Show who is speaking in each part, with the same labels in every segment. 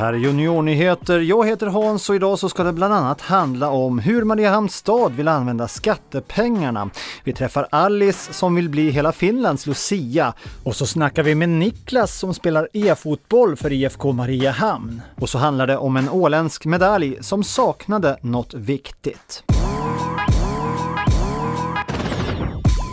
Speaker 1: här är Juniornyheter. Jag heter Hans och idag så ska det bland annat handla om hur Mariehamns stad vill använda skattepengarna. Vi träffar Alice som vill bli hela Finlands Lucia och så snackar vi med Niklas som spelar e-fotboll för IFK Mariehamn. Och så handlar det om en åländsk medalj som saknade något viktigt.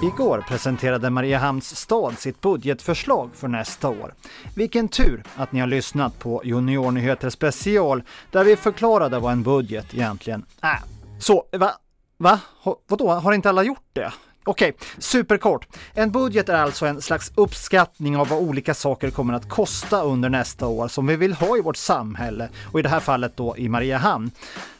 Speaker 1: Igår presenterade Mariehamns stad sitt budgetförslag för nästa år. Vilken tur att ni har lyssnat på Juniornyheter special där vi förklarade vad en budget egentligen är. Så, va? Va? Vadå, har inte alla gjort det? Okej, superkort. En budget är alltså en slags uppskattning av vad olika saker kommer att kosta under nästa år som vi vill ha i vårt samhälle och i det här fallet då i Mariehamn.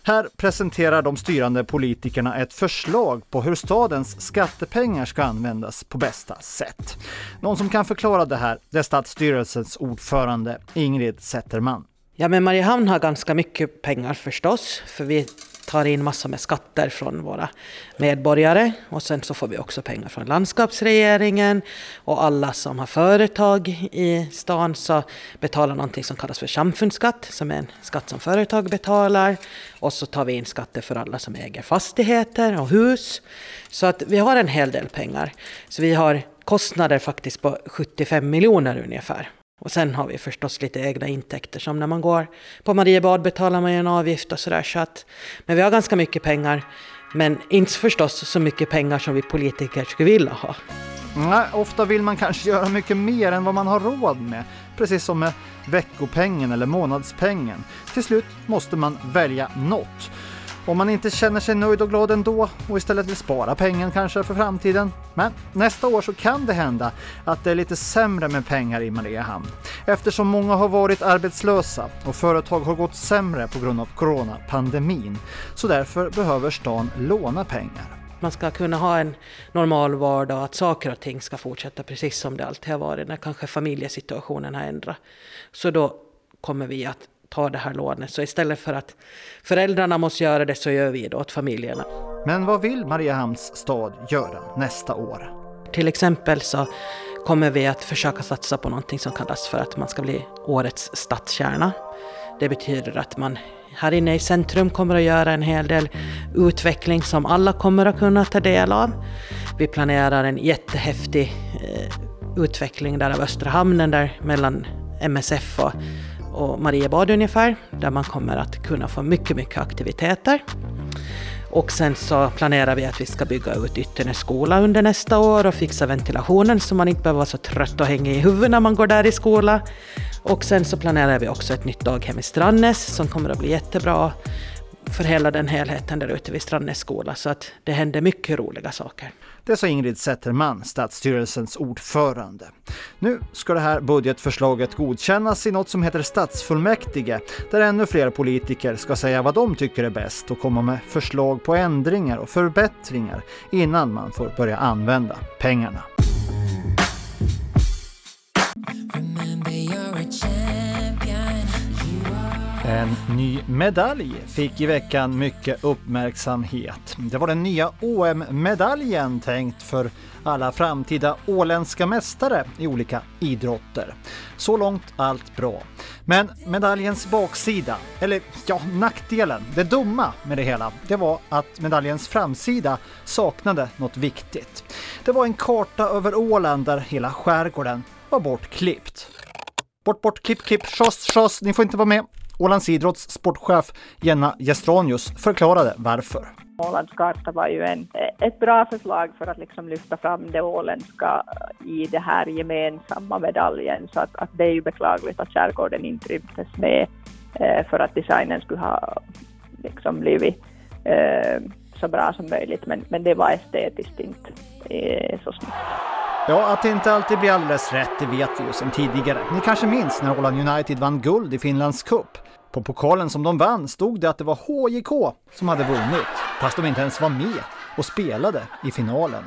Speaker 1: Här presenterar de styrande politikerna ett förslag på hur stadens skattepengar ska användas på bästa sätt. Någon som kan förklara det här det är stadsstyrelsens ordförande Ingrid Zetterman.
Speaker 2: Ja, men Mariehamn har ganska mycket pengar förstås, för vi tar in massor med skatter från våra medborgare och sen så får vi också pengar från landskapsregeringen och alla som har företag i stan så betalar någonting som kallas för samfundsskatt som är en skatt som företag betalar och så tar vi in skatter för alla som äger fastigheter och hus. Så att vi har en hel del pengar. Så vi har kostnader faktiskt på 75 miljoner ungefär och sen har vi förstås lite egna intäkter som när man går på Mariebad betalar man ju en avgift och sådär. Så att, men vi har ganska mycket pengar. Men inte förstås så mycket pengar som vi politiker skulle vilja ha.
Speaker 1: Nej, ofta vill man kanske göra mycket mer än vad man har råd med. Precis som med veckopengen eller månadspengen. Till slut måste man välja något. Om man inte känner sig nöjd och glad ändå och istället vill spara pengen kanske för framtiden. Men nästa år så kan det hända att det är lite sämre med pengar i Mariehamn eftersom många har varit arbetslösa och företag har gått sämre på grund av coronapandemin. Så därför behöver stan låna pengar.
Speaker 2: Man ska kunna ha en normal vardag och att saker och ting ska fortsätta precis som det alltid har varit när kanske familjesituationen har ändrat. Så då kommer vi att ta det här lånet. Så istället för att föräldrarna måste göra det så gör vi det åt familjerna.
Speaker 1: Men vad vill Mariehamns stad göra nästa år?
Speaker 2: Till exempel så kommer vi att försöka satsa på någonting som kallas för att man ska bli årets stadskärna. Det betyder att man här inne i centrum kommer att göra en hel del utveckling som alla kommer att kunna ta del av. Vi planerar en jättehäftig eh, utveckling där av Östra hamnen där mellan MSF och och Mariebad ungefär, där man kommer att kunna få mycket, mycket aktiviteter. Och sen så planerar vi att vi ska bygga ut Ytternäs skola under nästa år och fixa ventilationen så man inte behöver vara så trött och hänga i huvudet när man går där i skola. Och sen så planerar vi också ett nytt daghem i Strannäs som kommer att bli jättebra för hela den helheten där ute vid Strandnäs skola. Så att det händer mycket roliga saker.
Speaker 1: Det sa Ingrid Zetterman, stadsstyrelsens ordförande. Nu ska det här budgetförslaget godkännas i något som heter stadsfullmäktige, där ännu fler politiker ska säga vad de tycker är bäst och komma med förslag på ändringar och förbättringar innan man får börja använda pengarna. En ny medalj fick i veckan mycket uppmärksamhet. Det var den nya OM-medaljen tänkt för alla framtida åländska mästare i olika idrotter. Så långt allt bra. Men medaljens baksida, eller ja, nackdelen, det dumma med det hela, det var att medaljens framsida saknade något viktigt. Det var en karta över Åland där hela skärgården var bortklippt. Bort, bort, klipp, klipp, schoss, schoss, ni får inte vara med. Ålands Idrotts sportchef Jenna Gestranius förklarade varför.
Speaker 3: Ålandskarta var ju en, ett bra förslag för att liksom lyfta fram det åländska i det här gemensamma medaljen. Så att, att det är ju beklagligt att skärgården inte rymdes med eh, för att designen skulle ha liksom blivit eh, så bra som möjligt. Men, men det var estetiskt inte eh, så snyggt.
Speaker 1: Ja, att det inte alltid blir alldeles rätt, det vet vi ju sedan tidigare. Ni kanske minns när Åland United vann guld i Finlands cup. På pokalen som de vann stod det att det var HJK som hade vunnit, fast de inte ens var med och spelade i finalen.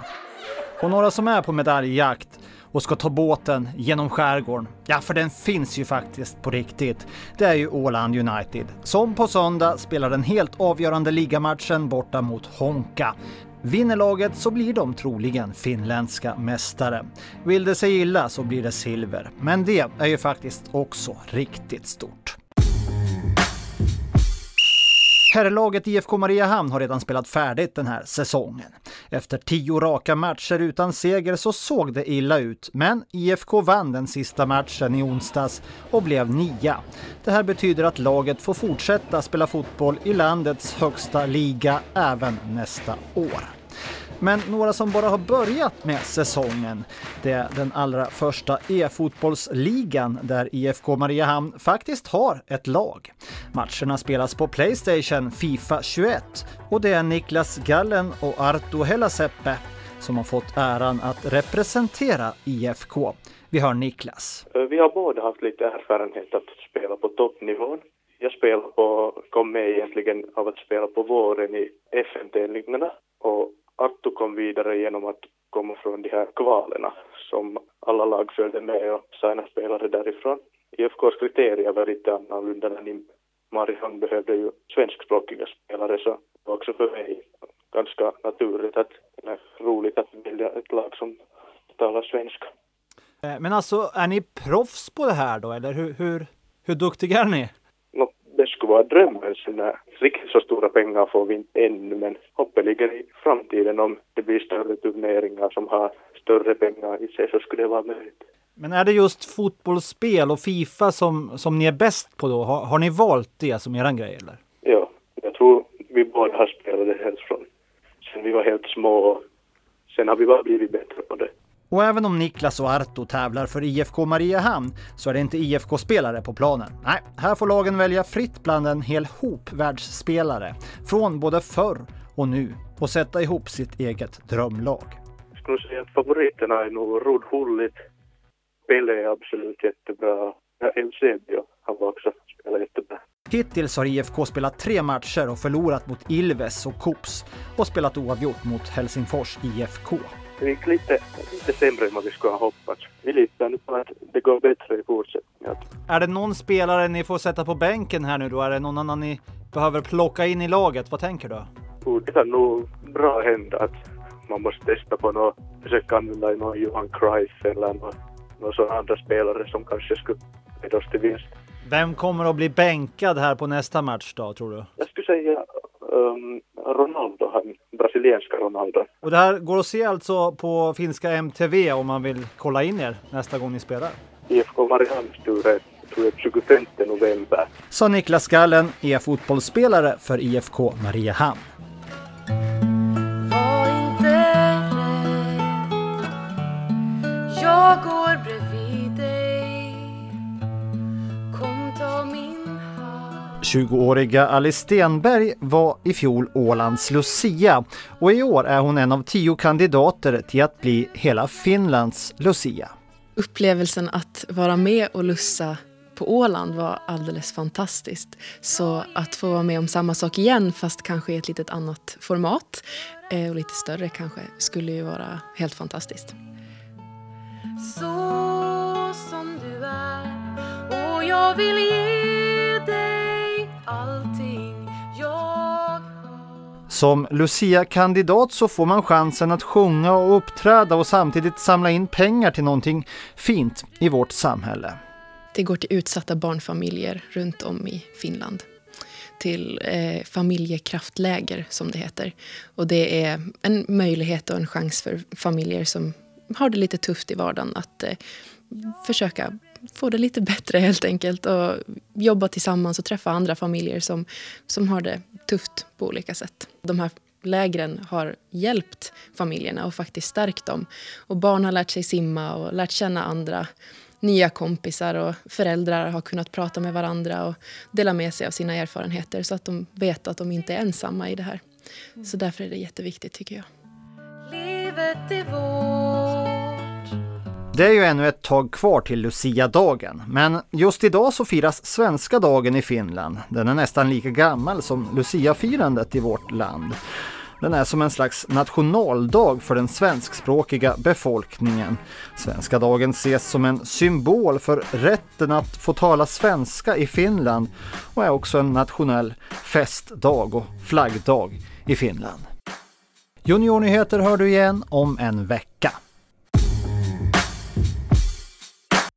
Speaker 1: Och några som är på medaljjakt och ska ta båten genom skärgården, ja för den finns ju faktiskt på riktigt, det är ju Åland United som på söndag spelar den helt avgörande ligamatchen borta mot Honka. Vinner laget så blir de troligen finländska mästare. Vill det sig illa så blir det silver, men det är ju faktiskt också riktigt stort. Herrlaget IFK Mariehamn har redan spelat färdigt den här säsongen. Efter tio raka matcher utan seger så såg det illa ut, men IFK vann den sista matchen i onsdags och blev nia. Det här betyder att laget får fortsätta spela fotboll i landets högsta liga även nästa år. Men några som bara har börjat med säsongen, det är den allra första e-fotbollsligan där IFK Mariehamn faktiskt har ett lag. Matcherna spelas på Playstation Fifa 21 och det är Niklas Gallen och Arto Helaseppe som har fått äran att representera IFK. Vi hör Niklas.
Speaker 4: Eh, vi har båda haft lite erfarenhet att spela på toppnivån. Jag spelade på, kom med egentligen av att spela på våren i FNT-tävlingarna och Arto kom vidare genom att komma från de här kvalerna som alla lag följde med och signa spelare därifrån. IFKs kriterier var lite annorlunda när Mariehamn behövde ju svenskspråkiga spelare så det var också för mig ganska naturligt att det är roligt att välja ett lag som talar svenska.
Speaker 1: Eh, men alltså, är ni proffs på det här då, eller hur, hur, hur duktiga är ni?
Speaker 4: Vara drömmen. Såna, riktigt så stora pengar får vi inte ännu, men hoppet ligger i framtiden om det blir större turneringar som har större pengar i sig så skulle det vara möjligt.
Speaker 1: Men är det just fotbollsspel och Fifa som, som ni är bäst på då? Har, har ni valt det som eran grej eller?
Speaker 4: Ja, jag tror vi båda har spelat det helt från sen vi var helt små och sen har vi bara blivit bättre på det.
Speaker 1: Och även om Niklas och Arto tävlar för IFK Mariehamn så är det inte IFK-spelare på planen. Nej, här får lagen välja fritt bland en hel hop världsspelare från både förr och nu och sätta ihop sitt eget drömlag.
Speaker 4: Jag skulle säga att favoriterna är nog Rod Hullit. Pelle är absolut jättebra. Eusebio, han var också spelat jättebra.
Speaker 1: Hittills har IFK spelat tre matcher och förlorat mot Ilves och Kops och spelat oavgjort mot Helsingfors IFK.
Speaker 4: Det gick lite, lite sämre än vad vi skulle ha hoppats. Vi litar nu på att det går bättre i fortsättningen.
Speaker 1: Är det någon spelare ni får sätta på bänken här nu då? Är det någon annan ni behöver plocka in i laget? Vad tänker du?
Speaker 4: Det kan nog bra hända att man måste testa på något, försöka använda någon Johan Cruyff eller någon, någon sån andra spelare som kanske skulle leda oss till vinst.
Speaker 1: Vem kommer att bli bänkad här på nästa match då, tror du?
Speaker 4: Jag skulle säga um, Ronaldo, han brasilianska Ronaldo.
Speaker 1: Och det här går att se alltså på finska MTV om man vill kolla in er nästa gång ni spelar?
Speaker 4: IFK Mariehamns tur är tror jag 25 november.
Speaker 1: Sa Niklas Gallen, är fotbollsspelare för IFK Mariehamn. 20-åriga Alice Stenberg var i fjol Ålands Lucia och i år är hon en av tio kandidater till att bli hela Finlands Lucia.
Speaker 5: Upplevelsen att vara med och lussa på Åland var alldeles fantastiskt. Så att få vara med om samma sak igen fast kanske i ett litet annat format eh, och lite större kanske skulle ju vara helt fantastiskt. Så som du är och jag vill ge
Speaker 1: Som Lucia-kandidat så får man chansen att sjunga och uppträda och samtidigt samla in pengar till någonting fint i vårt samhälle.
Speaker 5: Det går till utsatta barnfamiljer runt om i Finland till eh, familjekraftläger, som det heter. Och det är en möjlighet och en chans för familjer som har det lite tufft i vardagen att eh, försöka få det lite bättre helt enkelt och jobba tillsammans och träffa andra familjer som, som har det tufft på olika sätt. De här lägren har hjälpt familjerna och faktiskt stärkt dem. Och barn har lärt sig simma och lärt känna andra nya kompisar och föräldrar har kunnat prata med varandra och dela med sig av sina erfarenheter så att de vet att de inte är ensamma i det här. Så därför är det jätteviktigt tycker jag. Livet är vår
Speaker 1: det är ju ännu ett tag kvar till Lucia-dagen, men just idag så firas svenska dagen i Finland. Den är nästan lika gammal som Lucia-firandet i vårt land. Den är som en slags nationaldag för den svenskspråkiga befolkningen. Svenska dagen ses som en symbol för rätten att få tala svenska i Finland och är också en nationell festdag och flaggdag i Finland. Juniornyheter hör du igen om en vecka.